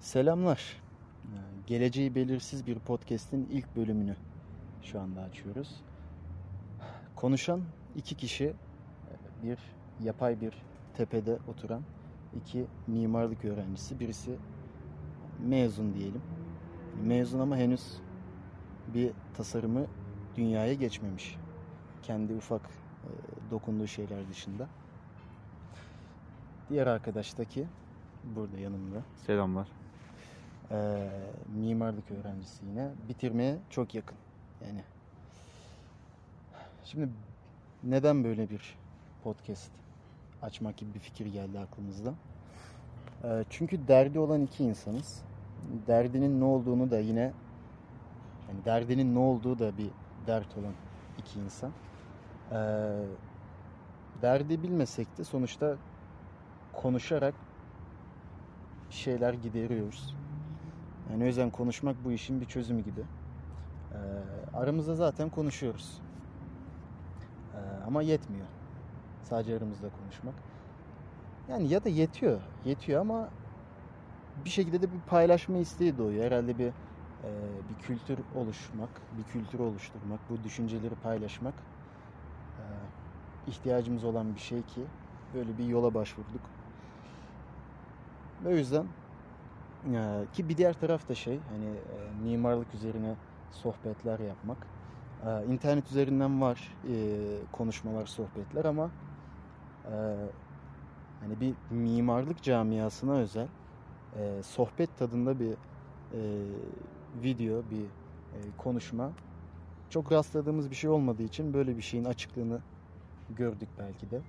Selamlar. Ee, Geleceği belirsiz bir podcast'in ilk bölümünü şu anda açıyoruz. Konuşan iki kişi, bir yapay bir tepede oturan iki mimarlık öğrencisi. Birisi mezun diyelim. Mezun ama henüz bir tasarımı dünyaya geçmemiş. Kendi ufak e, dokunduğu şeyler dışında. Diğer arkadaştaki burada yanımda. Selamlar. Ee, mimarlık öğrencisi yine. Bitirmeye çok yakın. Yani şimdi neden böyle bir podcast açmak gibi bir fikir geldi aklımızda? Ee, çünkü derdi olan iki insanız. Derdinin ne olduğunu da yine yani derdinin ne olduğu da bir dert olan iki insan. Ee, derdi bilmesek de sonuçta konuşarak şeyler gideriyoruz. Yani yüzden konuşmak bu işin bir çözümü gibi. Ee, aramızda zaten konuşuyoruz. Ee, ama yetmiyor. Sadece aramızda konuşmak. Yani ya da yetiyor. Yetiyor ama bir şekilde de bir paylaşma isteği doğuyor. Herhalde bir e, bir kültür oluşmak, bir kültür oluşturmak, bu düşünceleri paylaşmak e, ihtiyacımız olan bir şey ki böyle bir yola başvurduk. Ve o yüzden ki bir diğer taraf da şey hani e, mimarlık üzerine sohbetler yapmak. Ee, internet üzerinden var e, konuşmalar, sohbetler ama e, hani bir mimarlık camiasına özel e, sohbet tadında bir e, video, bir e, konuşma çok rastladığımız bir şey olmadığı için böyle bir şeyin açıklığını gördük belki de.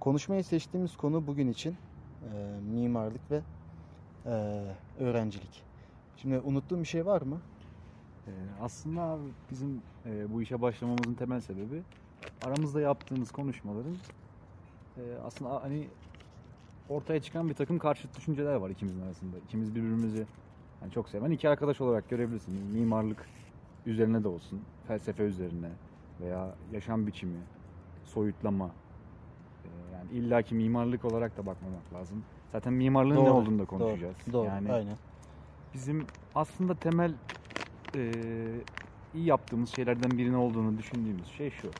Konuşmayı seçtiğimiz konu bugün için e, mimarlık ve e, öğrencilik. Şimdi unuttuğum bir şey var mı? Ee, aslında abi bizim e, bu işe başlamamızın temel sebebi aramızda yaptığımız konuşmaların e, aslında hani ortaya çıkan bir takım karşıt düşünceler var ikimizin arasında. İkimiz birbirimizi yani çok seven iki arkadaş olarak görebilirsin. Mimarlık üzerine de olsun, felsefe üzerine veya yaşam biçimi, soyutlama. Yani illaki mimarlık olarak da bakmamak lazım. Zaten mimarlığın ne Doğru, olduğunu da konuşacağız. Doğru, doğru yani aynen. bizim aslında temel e, iyi yaptığımız şeylerden birinin olduğunu düşündüğümüz şey şu.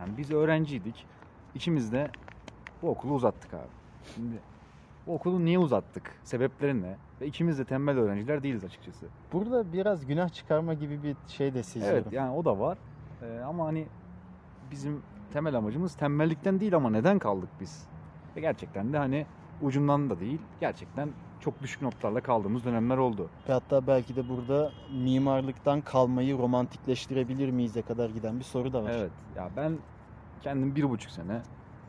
Yani biz öğrenciydik. İkimiz de bu okulu uzattık abi. Şimdi bu okulu niye uzattık? Sebepleri ne? Ve ikimiz de tembel öğrenciler değiliz açıkçası. Burada biraz günah çıkarma gibi bir şey de seziyorum. Evet yani o da var. E, ama hani bizim temel amacımız tembellikten değil ama neden kaldık biz? Ve gerçekten de hani ucundan da değil. Gerçekten çok düşük notlarla kaldığımız dönemler oldu. Ve hatta belki de burada mimarlıktan kalmayı romantikleştirebilir miyize kadar giden bir soru da var. Evet. Ya ben kendim bir buçuk sene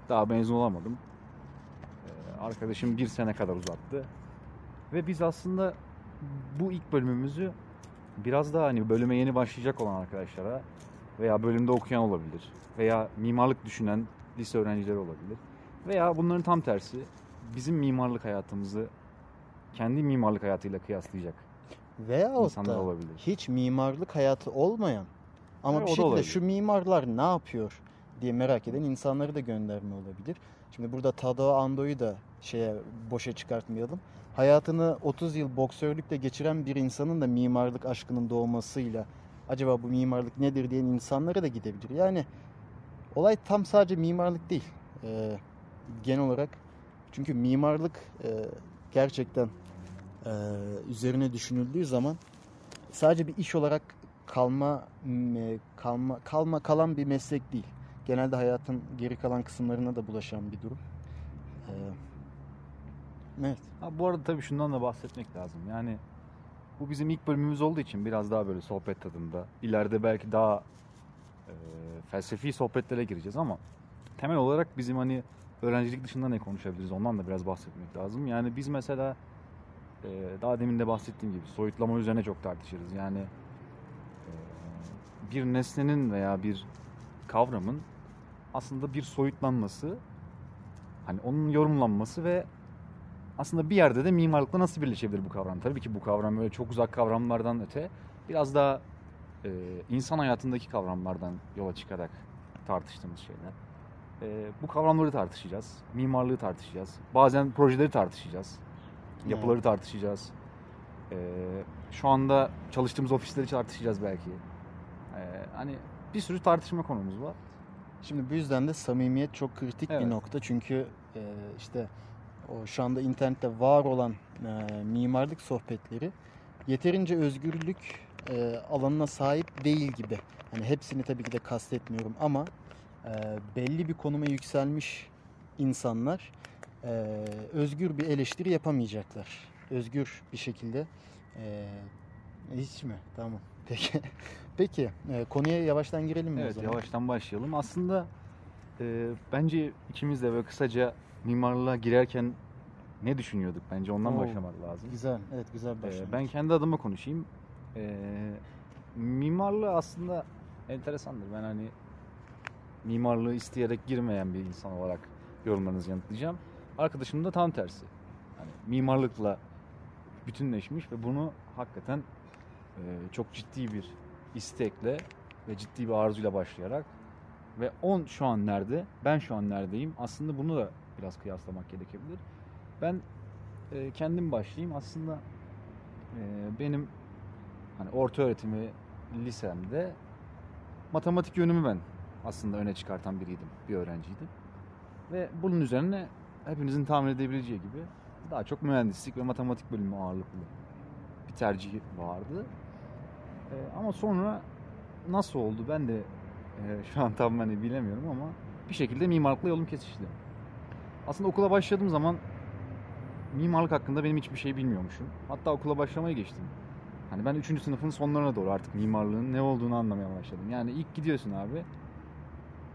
daha mezun olamadım. Ee, arkadaşım bir sene kadar uzattı. Ve biz aslında bu ilk bölümümüzü biraz daha hani bölüme yeni başlayacak olan arkadaşlara veya bölümde okuyan olabilir veya mimarlık düşünen lise öğrencileri olabilir veya bunların tam tersi bizim mimarlık hayatımızı kendi mimarlık hayatıyla kıyaslayacak Veyahut insanlar da olabilir. hiç mimarlık hayatı olmayan ama Evet, bir şekilde şu mimarlar ne yapıyor diye merak eden insanları da gönderme olabilir. Şimdi burada Tadao Ando'yu da şeye boşa çıkartmayalım. Hayatını 30 yıl boksörlükle geçiren bir insanın da mimarlık aşkının doğmasıyla acaba bu mimarlık nedir diyen insanlara da gidebilir. Yani olay tam sadece mimarlık değil. Ee, genel olarak çünkü mimarlık e, gerçekten e, üzerine düşünüldüğü zaman sadece bir iş olarak kalma kalma kalma kalan bir meslek değil. Genelde hayatın geri kalan kısımlarına da bulaşan bir durum. Ee, evet. Ha, bu arada tabii şundan da bahsetmek lazım. Yani bu bizim ilk bölümümüz olduğu için biraz daha böyle sohbet tadında. İleride belki daha e, felsefi sohbetlere gireceğiz ama temel olarak bizim hani öğrencilik dışında ne konuşabiliriz ondan da biraz bahsetmek lazım. Yani biz mesela e, daha demin de bahsettiğim gibi soyutlama üzerine çok tartışırız. Yani e, bir nesnenin veya bir kavramın aslında bir soyutlanması hani onun yorumlanması ve aslında bir yerde de mimarlıkla nasıl birleşebilir bu kavram? Tabii ki bu kavram böyle çok uzak kavramlardan öte biraz daha e, insan hayatındaki kavramlardan yola çıkarak tartıştığımız şeyler. e, bu kavramları tartışacağız. Mimarlığı tartışacağız. Bazen projeleri tartışacağız. Yapıları Evet. tartışacağız. E, şu anda çalıştığımız ofisleri tartışacağız belki. E, hani bir sürü tartışma konumuz var. Şimdi bu yüzden de samimiyet çok kritik Evet. bir nokta. Çünkü e, işte o şu anda internette var olan e, mimarlık sohbetleri yeterince özgürlük e, alanına sahip değil gibi. Hani hepsini tabii ki de kastetmiyorum ama e, belli bir konuma yükselmiş insanlar e, özgür bir eleştiri yapamayacaklar. Özgür bir şekilde e, hiç mi? Tamam. Peki. Peki. e, konuya yavaştan girelim mi o Evet zaman? yavaştan başlayalım. Aslında e, bence ikimiz de böyle kısaca mimarlığa girerken ne düşünüyorduk? Bence ondan Oo, başlamak lazım. Güzel. Evet güzel bir Ee, ben kendi adıma konuşayım. Ee, mimarlığı aslında enteresandır. Ben hani mimarlığı isteyerek girmeyen bir insan olarak yorumlarınızı yanıtlayacağım. Arkadaşım da tam tersi. Hani mimarlıkla bütünleşmiş ve bunu hakikaten e, çok ciddi bir istekle ve ciddi bir arzuyla başlayarak ve on şu an nerede, ben şu an neredeyim aslında bunu da biraz kıyaslamak gerekebilir. Ben e, kendim başlayayım. Aslında e, benim hani orta öğretimi lisemde matematik yönümü ben aslında öne çıkartan biriydim, bir öğrenciydim. Ve bunun üzerine hepinizin tahmin edebileceği gibi daha çok mühendislik ve matematik bölümü ağırlıklı bir tercih vardı. E, ama sonra nasıl oldu ben de e, şu an tam hani bilemiyorum ama bir şekilde mimarlıkla yolum kesişti. Aslında okula başladığım zaman mimarlık hakkında benim hiçbir şey bilmiyormuşum. Hatta okula başlamaya geçtim. Hani ben 3. sınıfın sonlarına doğru artık mimarlığın ne olduğunu anlamaya başladım. Yani ilk gidiyorsun abi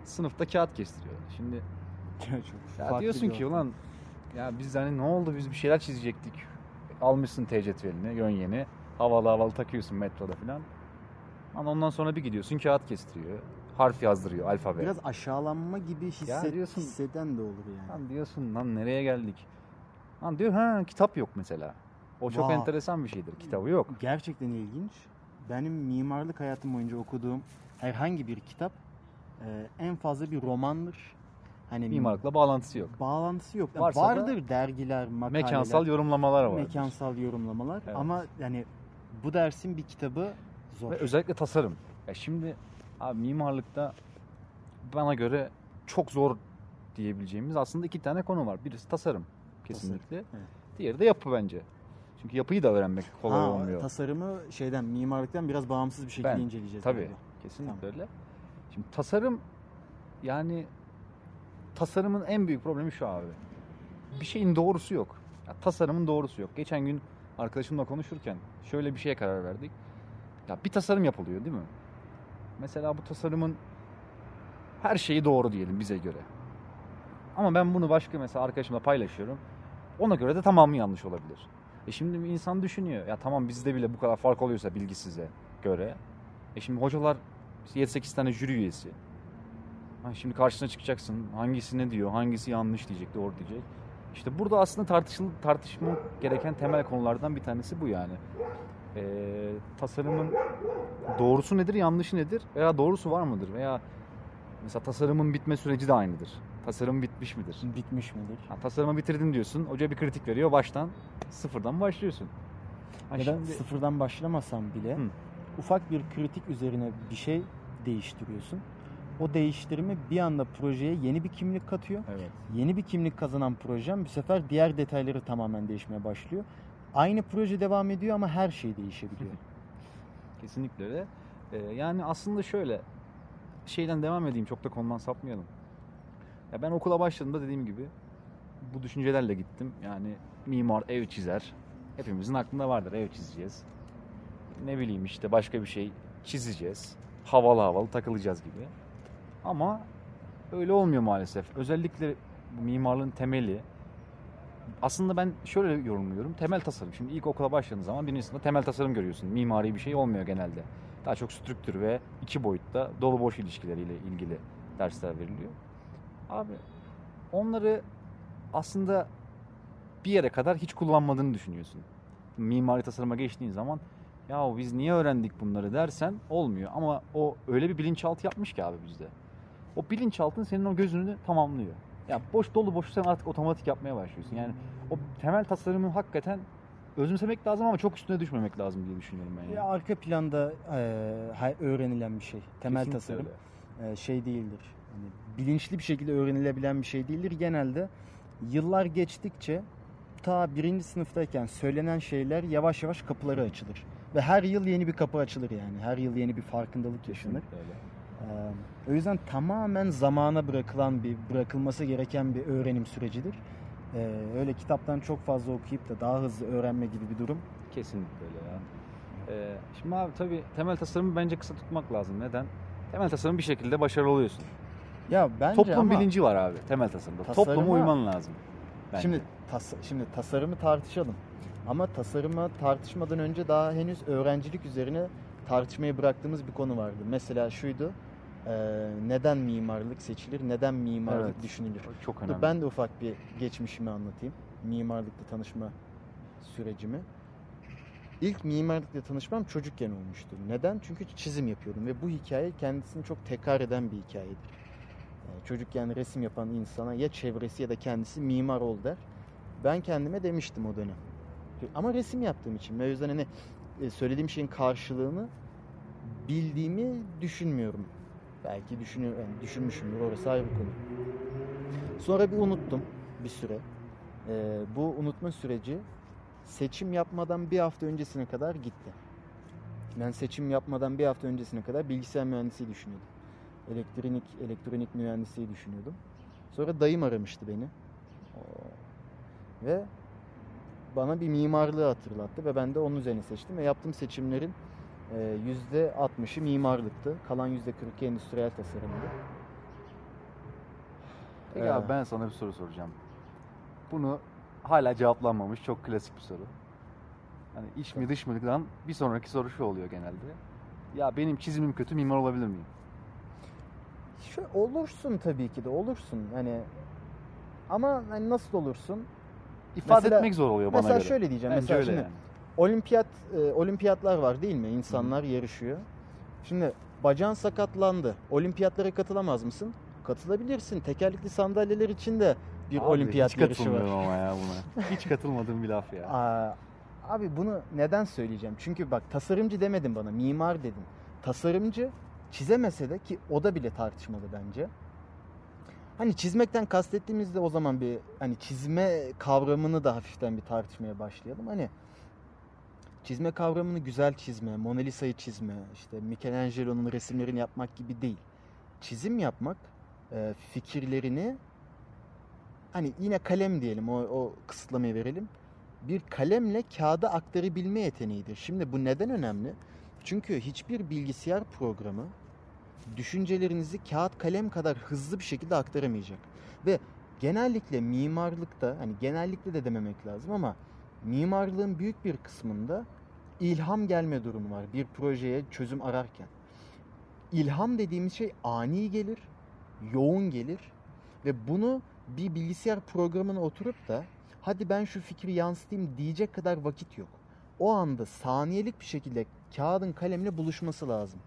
sınıfta kağıt kestiriyor. Şimdi ya diyorsun ki ulan ya biz hani ne oldu biz bir şeyler çizecektik. Almışsın T cetvelini, yön yeni. Havalı havalı takıyorsun metroda falan. Ama ondan sonra bir gidiyorsun kağıt kestiriyor. Harf yazdırıyor alfabe. Biraz aşağılanma gibi hisset, diyorsun- hisseden de olur yani. Lan diyorsun lan nereye geldik? Lan diyor ha kitap yok mesela. O çok Vay. enteresan bir şeydir. Kitabı yok. Gerçekten ilginç. Benim mimarlık hayatım boyunca okuduğum herhangi bir kitap e, en fazla bir romandır. Hani Mimarlıkla bağlantısı yok. bağlantısı yok. Varsa da Vardır dergiler, makaleler, Mekansal yorumlamalar var. mekansal yorumlamalar Evet. ama yani bu dersin bir kitabı zor. Ve özellikle tasarım. Ya şimdi abi mimarlıkta bana göre çok zor diyebileceğimiz aslında iki tane konu var. Birisi tasarım kesinlikle. evet. Diğeri de yapı bence. Çünkü yapıyı da öğrenmek kolay Ha, olmuyor. tasarımı şeyden mimarlıktan biraz bağımsız bir şekilde Ben, inceleyeceğiz. Tabii. galiba. Kesinlikle Tamam. öyle. Şimdi tasarım yani tasarımın en büyük problemi şu abi. Bir şeyin doğrusu yok. Ya, tasarımın doğrusu yok. Geçen gün arkadaşımla konuşurken şöyle bir şeye karar verdik. Ya bir tasarım yapılıyor değil mi? Mesela bu tasarımın her şeyi doğru diyelim bize göre. Ama ben bunu başka mesela arkadaşımla paylaşıyorum. Ona göre de tamamı yanlış olabilir. E şimdi bir insan düşünüyor. Ya tamam bizde bile bu kadar fark oluyorsa bilgisize göre. E şimdi hocalar 7-8 tane jüri üyesi. Ha şimdi karşısına çıkacaksın. Hangisi ne diyor, hangisi yanlış diyecek, doğru diyecek. İşte burada aslında tartışıl tartışma gereken temel konulardan bir tanesi bu yani. Ee, tasarımın doğrusu nedir, yanlışı nedir veya doğrusu var mıdır veya mesela tasarımın bitme süreci de aynıdır. Tasarım bitmiş midir? Bitmiş midir? Ha, tasarımı bitirdin diyorsun. Hoca bir kritik veriyor. Baştan sıfırdan başlıyorsun. Ha, ya da şimdi- sıfırdan başlamasam bile Hı. ufak bir kritik üzerine bir şey değiştiriyorsun. O değiştirme bir anda projeye yeni bir kimlik katıyor. Evet. Yeni bir kimlik kazanan projem bu sefer diğer detayları tamamen değişmeye başlıyor. Aynı proje devam ediyor ama her şey değişebiliyor. Kesinlikle öyle. Ee, yani aslında şöyle şeyden devam edeyim çok da konudan sapmayalım. Ya ben okula başladığımda dediğim gibi bu düşüncelerle gittim. Yani mimar ev çizer. Hepimizin aklında vardır ev çizeceğiz. Ne bileyim işte başka bir şey çizeceğiz. Havalı havalı takılacağız gibi. Ama öyle olmuyor maalesef. Özellikle mimarlığın temeli aslında ben şöyle yorumluyorum. Temel tasarım. Şimdi ilk okula başladığın zaman birinci sınıfta temel tasarım görüyorsun. Mimari bir şey olmuyor genelde. Daha çok strüktür ve iki boyutta dolu boş ilişkileriyle ilgili dersler veriliyor. Abi onları aslında bir yere kadar hiç kullanmadığını düşünüyorsun. Mimari tasarıma geçtiğin zaman ya biz niye öğrendik bunları dersen olmuyor. Ama o öyle bir bilinçaltı yapmış ki abi bizde. O bilinçaltın senin o gözünü tamamlıyor. Ya boş dolu boş sen artık otomatik yapmaya başlıyorsun. Yani o temel tasarımı hakikaten özümsemek lazım ama çok üstüne düşmemek lazım diye düşünüyorum ben. Yani. Ya arka planda e, öğrenilen bir şey. Temel Kesinlikle tasarım e, şey değildir. Hani bilinçli bir şekilde öğrenilebilen bir şey değildir. Genelde yıllar geçtikçe ta birinci sınıftayken söylenen şeyler yavaş yavaş kapıları açılır. Ve her yıl yeni bir kapı açılır yani. Her yıl yeni bir farkındalık yaşanır. Kesinlikle öyle. Ee, o yüzden tamamen zamana bırakılan bir, bırakılması gereken bir öğrenim sürecidir. Ee, öyle kitaptan çok fazla okuyup da daha hızlı öğrenme gibi bir durum. Kesinlikle öyle ya. Ee, şimdi abi tabii temel tasarımı bence kısa tutmak lazım. Neden? Temel tasarım bir şekilde başarılı oluyorsun. Ya bence Toplum ama bilinci var abi temel tasarımda. Tasarıma- Topluma uyman lazım. Bence. şimdi tas- şimdi tasarımı tartışalım. Ama tasarımı tartışmadan önce daha henüz öğrencilik üzerine tartışmayı bıraktığımız bir konu vardı. Mesela şuydu. E, neden mimarlık seçilir? Neden mimarlık Evet. düşünülür? Çok önemli. ben de ufak bir geçmişimi anlatayım. Mimarlıkla tanışma sürecimi. İlk mimarlıkla tanışmam çocukken olmuştu. Neden? Çünkü çizim yapıyordum ve bu hikaye kendisini çok tekrar eden bir hikayedir. Yani çocukken resim yapan insana ya çevresi ya da kendisi mimar ol der. Ben kendime demiştim o dönem. Ama resim yaptığım için ve o yüzden hani e, söylediğim şeyin karşılığını bildiğimi düşünmüyorum. Belki düşünüyor, yani düşünmüşümdür orası ayrı bir konu. Sonra bir unuttum bir süre. Ee, bu unutma süreci seçim yapmadan bir hafta öncesine kadar gitti. Ben seçim yapmadan bir hafta öncesine kadar bilgisayar mühendisliği düşünüyordum. Elektronik elektronik mühendisliği düşünüyordum. Sonra dayım aramıştı beni. Ve bana bir mimarlığı hatırlattı ve ben de onun üzerine seçtim ve yaptığım seçimlerin %60'ı mimarlıktı. Kalan %40'ı endüstriyel tasarımdı. Peki Ee, abi ben sana bir soru soracağım. Bunu hala cevaplanmamış çok klasik bir soru. Hani iç mi dış mıdan bir sonraki soru şu oluyor genelde. Ya benim çizimim kötü mimar olabilir miyim? Şu olursun tabii ki de olursun. Hani ama hani nasıl olursun? İfade Mesela- etmek zor oluyor bana mesela göre. şöyle diyeceğim. Bence mesela şimdi yani. Olimpiyat e, olimpiyatlar var değil mi? İnsanlar yarışıyor. Şimdi bacağın sakatlandı. Olimpiyatlara katılamaz mısın? Katılabilirsin. Tekerlekli sandalyeler için de bir Abi olimpiyat hiç yarışı var. ama ya buna. Hiç katılmadığım bir laf ya. Aa, abi bunu neden söyleyeceğim? Çünkü bak tasarımcı demedin bana, mimar dedin. Tasarımcı çizemese de ki o da bile tartışmalı bence. Hani çizmekten kastettiğimizde o zaman bir hani çizme kavramını da hafiften bir tartışmaya başlayalım. Hani çizme kavramını güzel çizme, Mona Lisa'yı çizme, işte Michelangelo'nun resimlerini yapmak gibi değil. Çizim yapmak e, fikirlerini hani yine kalem diyelim o, o kısıtlamayı verelim. Bir kalemle kağıda aktarabilme yeteneğidir. Şimdi bu neden önemli? Çünkü hiçbir bilgisayar programı düşüncelerinizi kağıt kalem kadar hızlı bir şekilde aktaramayacak. Ve genellikle mimarlıkta hani genellikle de dememek lazım ama mimarlığın büyük bir kısmında ilham gelme durumu var bir projeye çözüm ararken. İlham dediğimiz şey ani gelir, yoğun gelir ve bunu bir bilgisayar programına oturup da hadi ben şu fikri yansıtayım diyecek kadar vakit yok. O anda saniyelik bir şekilde kağıdın kalemle buluşması lazım.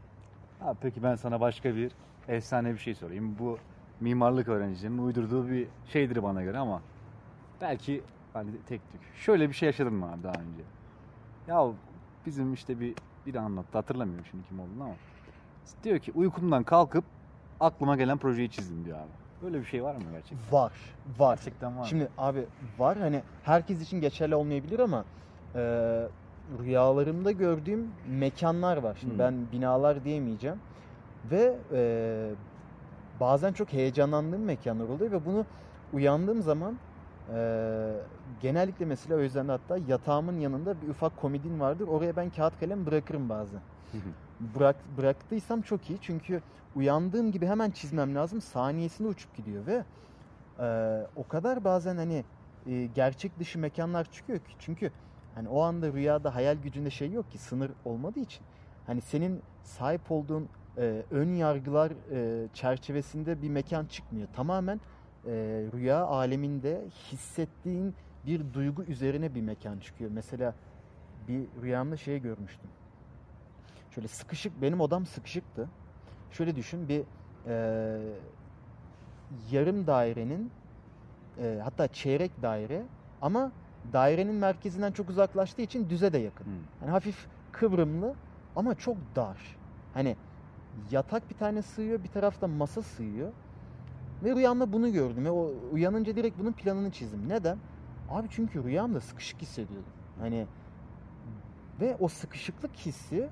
Ha, peki ben sana başka bir efsane bir şey sorayım. Bu mimarlık öğrencilerinin uydurduğu bir şeydir bana göre ama belki hani tek tük. Şöyle bir şey yaşadın mı abi daha önce? Ya bizim işte bir biri anlattı hatırlamıyorum şimdi kim olduğunu ama diyor ki uykumdan kalkıp aklıma gelen projeyi çizdim diyor abi. Böyle bir şey var mı gerçekten? Var, var. Gerçekten var? Şimdi abi var hani herkes için geçerli olmayabilir ama e, rüyalarımda gördüğüm mekanlar var. Şimdi Hmm. ben binalar diyemeyeceğim ve e, bazen çok heyecanlandığım mekanlar oluyor ve bunu uyandığım zaman e, genellikle mesela o yüzden de hatta yatağımın yanında bir ufak komodin vardır. Oraya ben kağıt kalem bırakırım bazen. Bırak, bıraktıysam çok iyi çünkü uyandığım gibi hemen çizmem lazım. Saniyesinde uçup gidiyor ve e, o kadar bazen hani e, gerçek dışı mekanlar çıkıyor ki çünkü hani o anda rüyada hayal gücünde şey yok ki sınır olmadığı için hani senin sahip olduğun e, ön yargılar e, çerçevesinde bir mekan çıkmıyor. Tamamen e, rüya aleminde hissettiğin bir duygu üzerine bir mekan çıkıyor. Mesela bir rüyamda şey görmüştüm. Şöyle sıkışık, benim odam sıkışıktı. Şöyle düşün bir e, yarım dairenin e, hatta çeyrek daire ama dairenin merkezinden çok uzaklaştığı için düze de yakın. Hı. Hani hafif kıvrımlı ama çok dar. Hani yatak bir tane sığıyor, bir tarafta masa sığıyor. Ve rüyamda bunu gördüm ve o uyanınca direkt bunun planını çizdim. Neden? Abi çünkü rüyamda sıkışık hissediyordum. Hani ve o sıkışıklık hissi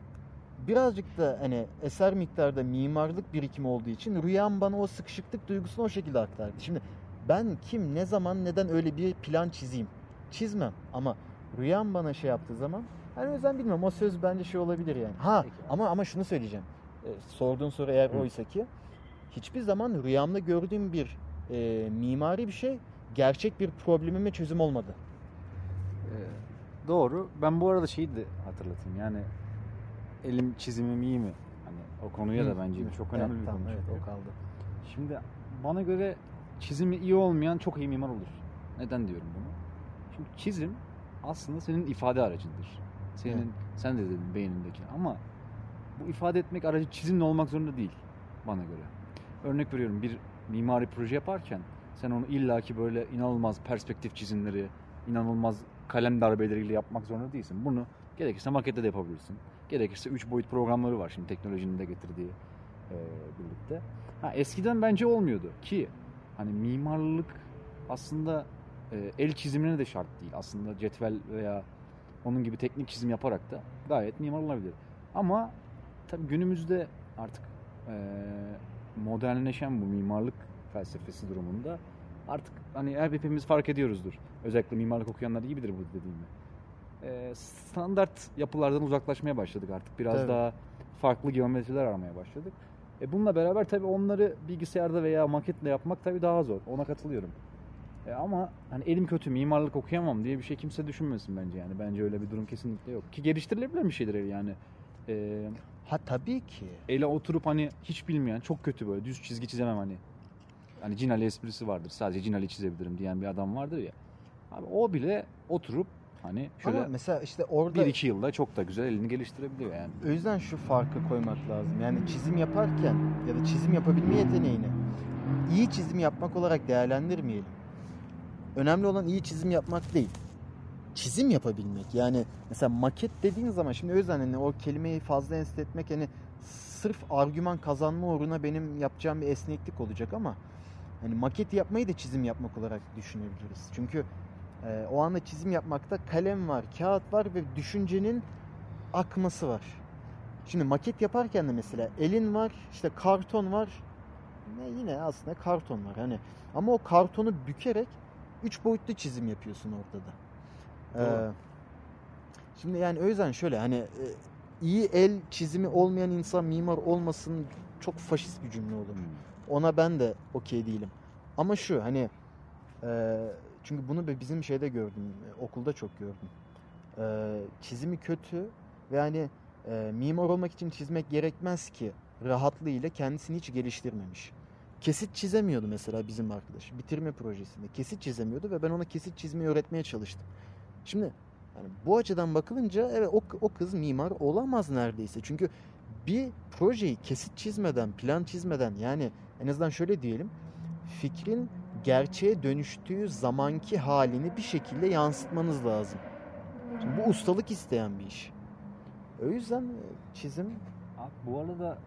birazcık da hani eser miktarda mimarlık birikimi olduğu için rüyam bana o sıkışıklık duygusunu o şekilde aktardı. Şimdi ben kim, ne zaman, neden öyle bir plan çizeyim? Çizmem ama rüyam bana şey yaptığı zaman hani o yüzden bilmiyorum o söz bence şey olabilir yani. Ha Peki. ama ama şunu söyleyeceğim. E, sorduğun soru eğer Hı. oysa ki hiçbir zaman rüyamda gördüğüm bir e, mimari bir şey gerçek bir problemime çözüm olmadı. Ee, doğru. Ben bu arada şeyi de hatırlatayım. Yani elim çizimim iyi mi? Hani o konuya da bence Hı. çok önemli Evet, bir tamam, konu. evet, çünkü. o kaldı. Şimdi bana göre çizimi iyi olmayan çok iyi mimar olur. Neden diyorum bunu? Çünkü çizim aslında senin ifade aracındır. Senin Evet. sen de dedin beynindeki ama bu ifade etmek aracı çizimle olmak zorunda değil bana göre. Örnek veriyorum bir mimari proje yaparken sen onu illaki böyle inanılmaz perspektif çizimleri, inanılmaz kalem darbeleriyle yapmak zorunda değilsin. Bunu gerekirse makette de yapabilirsin. Gerekirse 3 boyut programları var şimdi teknolojinin de getirdiği e, birlikte. Ha, eskiden bence olmuyordu ki hani mimarlık aslında e, el çizimine de şart değil. Aslında cetvel veya onun gibi teknik çizim yaparak da gayet mimar olabilir. Ama tabii günümüzde artık e, modernleşen bu mimarlık felsefesi durumunda artık hani her hepimiz fark ediyoruzdur. Özellikle mimarlık okuyanlar iyi bilir bu dediğimi. E, standart yapılardan uzaklaşmaya başladık artık. Biraz Tabii. daha farklı geometriler aramaya başladık. E bununla beraber tabii onları bilgisayarda veya maketle yapmak tabii daha zor. Ona katılıyorum. E ama hani elim kötü mimarlık okuyamam diye bir şey kimse düşünmesin bence yani. Bence öyle bir durum kesinlikle yok. Ki geliştirilebilir bir şeydir yani. E, Ha tabii ki. ele oturup hani hiç bilmeyen çok kötü böyle düz çizgi çizemem hani. Hani Cinali esprisi vardır. Sadece Cinali çizebilirim diyen bir adam vardır ya. Abi o bile oturup hani şöyle Ama mesela işte orada bir iki yılda çok da güzel elini geliştirebiliyor yani. o yüzden şu farkı koymak lazım. Yani çizim yaparken ya da çizim yapabilme yeteneğini iyi çizim yapmak olarak değerlendirmeyelim. Önemli olan iyi çizim yapmak değil. Çizim yapabilmek. Yani mesela maket dediğin zaman şimdi o yüzden hani o kelimeyi fazla enstitü etmek hani sırf argüman kazanma uğruna benim yapacağım bir esneklik olacak ama hani maket yapmayı da çizim yapmak olarak düşünebiliriz. Çünkü e, o anda çizim yapmakta kalem var, kağıt var ve düşüncenin akması var. Şimdi maket yaparken de mesela elin var, işte karton var. Ne yine aslında karton var hani. Ama o kartonu bükerek üç boyutlu çizim yapıyorsun orada da. Ee, şimdi yani o yüzden şöyle hani e, iyi el çizimi olmayan insan mimar olmasın çok faşist bir cümle olur. Ona ben de okey değilim. Ama şu hani e, çünkü bunu bizim şeyde gördüm. Okulda çok gördüm. E, çizimi kötü ve hani e, mimar olmak için çizmek gerekmez ki rahatlığıyla kendisini hiç geliştirmemiş. Kesit çizemiyordu mesela bizim arkadaş. Bitirme projesinde. Kesit çizemiyordu ve ben ona kesit çizmeyi öğretmeye çalıştım. Şimdi yani bu açıdan bakılınca evet o, o kız mimar olamaz neredeyse. Çünkü bir projeyi kesit çizmeden, plan çizmeden yani en azından şöyle diyelim fikrin gerçeğe dönüştüğü zamanki halini bir şekilde yansıtmanız lazım. Şimdi bu ustalık isteyen bir iş. O yüzden e, çizim Abi bu arada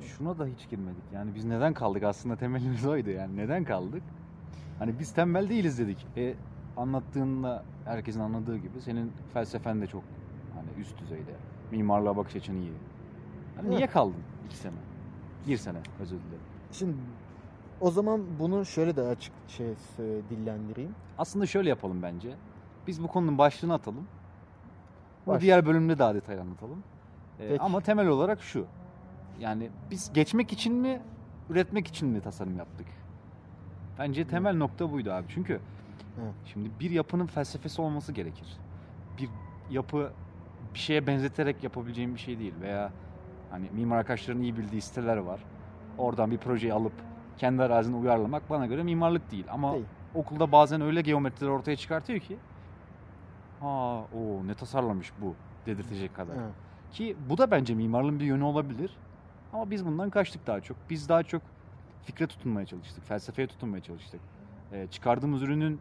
şuna da hiç girmedik. Yani biz neden kaldık aslında temelimiz oydu yani. Neden kaldık? Hani biz tembel değiliz dedik. E anlattığında herkesin anladığı gibi senin felsefen de çok hani üst düzeyde. Mimarlığa bakış açın iyi. Hani niye kaldın iki sene? Bir sene özür dilerim. Şimdi o zaman bunu şöyle de açık şey sö- dillendireyim. Aslında şöyle yapalım bence. Biz bu konunun başlığını atalım. Bu Baş- diğer bölümde daha detaylı anlatalım. Ee, ama temel olarak şu. Yani biz geçmek için mi, üretmek için mi tasarım yaptık? Bence temel nokta buydu abi. Çünkü Evet. şimdi bir yapının felsefesi olması gerekir. Bir yapı bir şeye benzeterek yapabileceğim bir şey değil veya hani mimar arkadaşların iyi bildiği siteler var. Oradan bir projeyi alıp kendi arazine uyarlamak bana göre mimarlık değil. Ama Değil. okulda bazen öyle geometriler ortaya çıkartıyor ki ha o ne tasarlamış bu dedirtecek kadar. Evet. Ki bu da bence mimarlığın bir yönü olabilir. Ama biz bundan kaçtık daha çok. Biz daha çok fikre tutunmaya çalıştık. Felsefeye tutunmaya çalıştık. Ee, çıkardığımız ürünün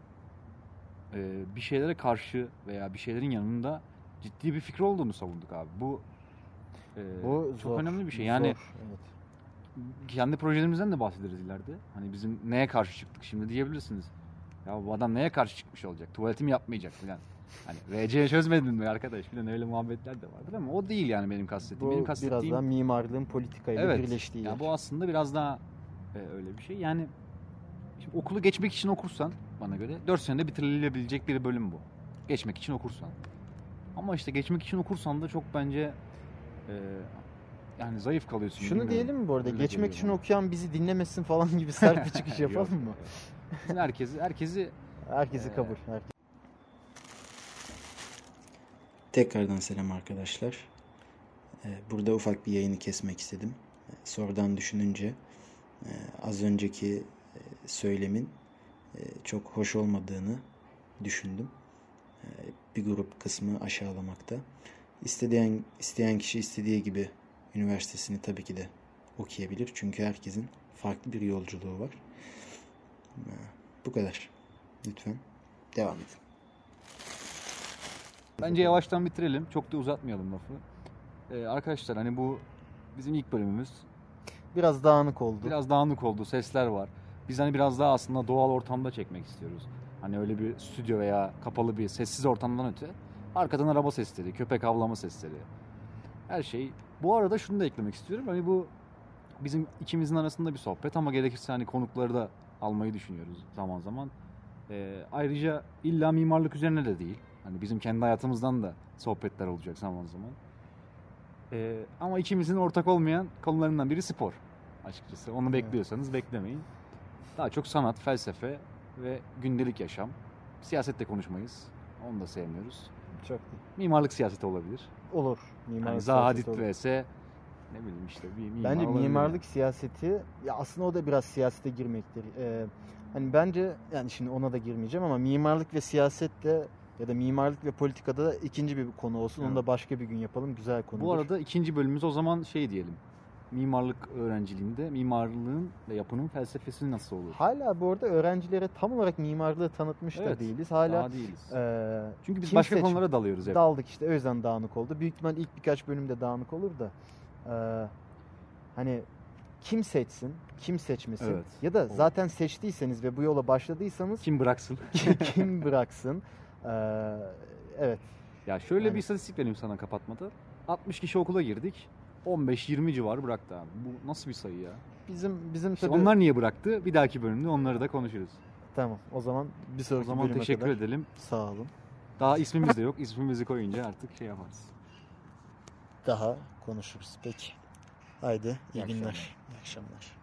e, bir şeylere karşı veya bir şeylerin yanında ciddi bir fikri olduğunu savunduk abi. Bu, e, Bu çok zor, önemli bir şey. Yani zor, evet. kendi projelerimizden de bahsederiz ileride. Hani bizim neye karşı çıktık şimdi diyebilirsiniz. Ya bu adam neye karşı çıkmış olacak? Tuvaletimi yapmayacak falan. Hani VC çözmedin mi arkadaş falan öyle muhabbetler de vardır ama o değil yani benim kastettiğim. Bu benim biraz kastettiğim daha mimarlığın politikayla evet. birleştiği Ya yer. bu aslında biraz daha e, öyle bir şey. Yani şimdi okulu geçmek için okursan bana göre 4 senede bitirilebilecek bir bölüm bu. Geçmek için okursan. Ama işte geçmek için okursan da çok bence e, yani zayıf kalıyorsun. Şunu bilmiyorum. diyelim mi bu arada? Öyle Geçmek için bana. okuyan bizi dinlemesin falan gibi sert bir çıkış yapalım mı? Bizim herkesi herkesi Herkesi Ee, kabul. herkes- Tekrardan selam arkadaşlar. Ee, Burada ufak bir yayını kesmek istedim. Ee, Sonradan düşününce e, az önceki e, söylemin e, çok hoş olmadığını düşündüm. Ee, Bir grup kısmı aşağılamakta. İsteyen, isteyen kişi istediği gibi üniversitesini tabii ki de okuyabilir. Çünkü herkesin farklı bir yolculuğu var. Ee, Bu kadar. Lütfen devam edin. Bence yavaştan bitirelim. Çok da uzatmayalım lafı. Ee, arkadaşlar hani bu bizim ilk bölümümüz. Biraz dağınık oldu. Biraz dağınık oldu. Sesler var. Biz hani biraz daha aslında doğal ortamda çekmek istiyoruz. Hani öyle bir stüdyo veya kapalı bir sessiz ortamdan öte. Arkadan araba sesleri, köpek avlama sesleri. Her şey. Bu arada şunu da eklemek istiyorum. Hani bu bizim ikimizin arasında bir sohbet ama gerekirse hani konukları da almayı düşünüyoruz zaman zaman. Ee, ayrıca illa mimarlık üzerine de değil. Hani bizim kendi hayatımızdan da sohbetler olacak zaman zaman. Ee, ama ikimizin ortak olmayan konularından biri spor açıkçası. Onu bekliyorsanız beklemeyin. Daha çok sanat, felsefe ve gündelik yaşam. Siyaset de konuşmayız. Onu da sevmiyoruz. Çok Mimarlık siyaseti olabilir. olur. Mimarlık Yani Zaha Hadid siyaseti olur. vs ne bileyim işte bir mimar Bence olabilir. mimarlık siyaseti ya aslında o da biraz siyasete girmektir. Ee, hani bence yani şimdi ona da girmeyeceğim ama mimarlık ve siyaset de ya da mimarlık ve politikada da ikinci bir konu olsun. Onu Evet. da başka bir gün yapalım. Güzel konu. Bu arada ikinci bölümümüz o zaman şey diyelim. Mimarlık öğrenciliğinde mimarlığın ve yapının felsefesi nasıl olur? hala bu arada öğrencilere tam olarak mimarlığı tanıtmış da Evet, değiliz. Hala Daha değiliz. e, Çünkü biz başka konulara dalıyoruz hep. daldık işte. O yüzden dağınık oldu. Büyük ihtimal ilk birkaç bölümde dağınık olur da e, hani kim seçsin, kim seçmesin Evet. ya da Olur. zaten seçtiyseniz ve bu yola başladıysanız Kim bıraksın? kim bıraksın? Ee, evet. Ya şöyle Yani- bir istatistik vereyim sana kapatmada. 60 kişi okula girdik. 15-20 civarı bıraktı abi. Bu nasıl bir sayı ya? Bizim bizim İşte tabii onlar niye bıraktı? Bir dahaki bölümde onları da konuşuruz. tamam. O zaman bir O sonraki zaman bölüme teşekkür kadar edelim. sağ olun. Daha ismimiz de yok. İsmimizi koyunca artık şey yaparız. Daha konuşuruz. Peki. Haydi iyi, İyi günler. akşamlar. İyi akşamlar.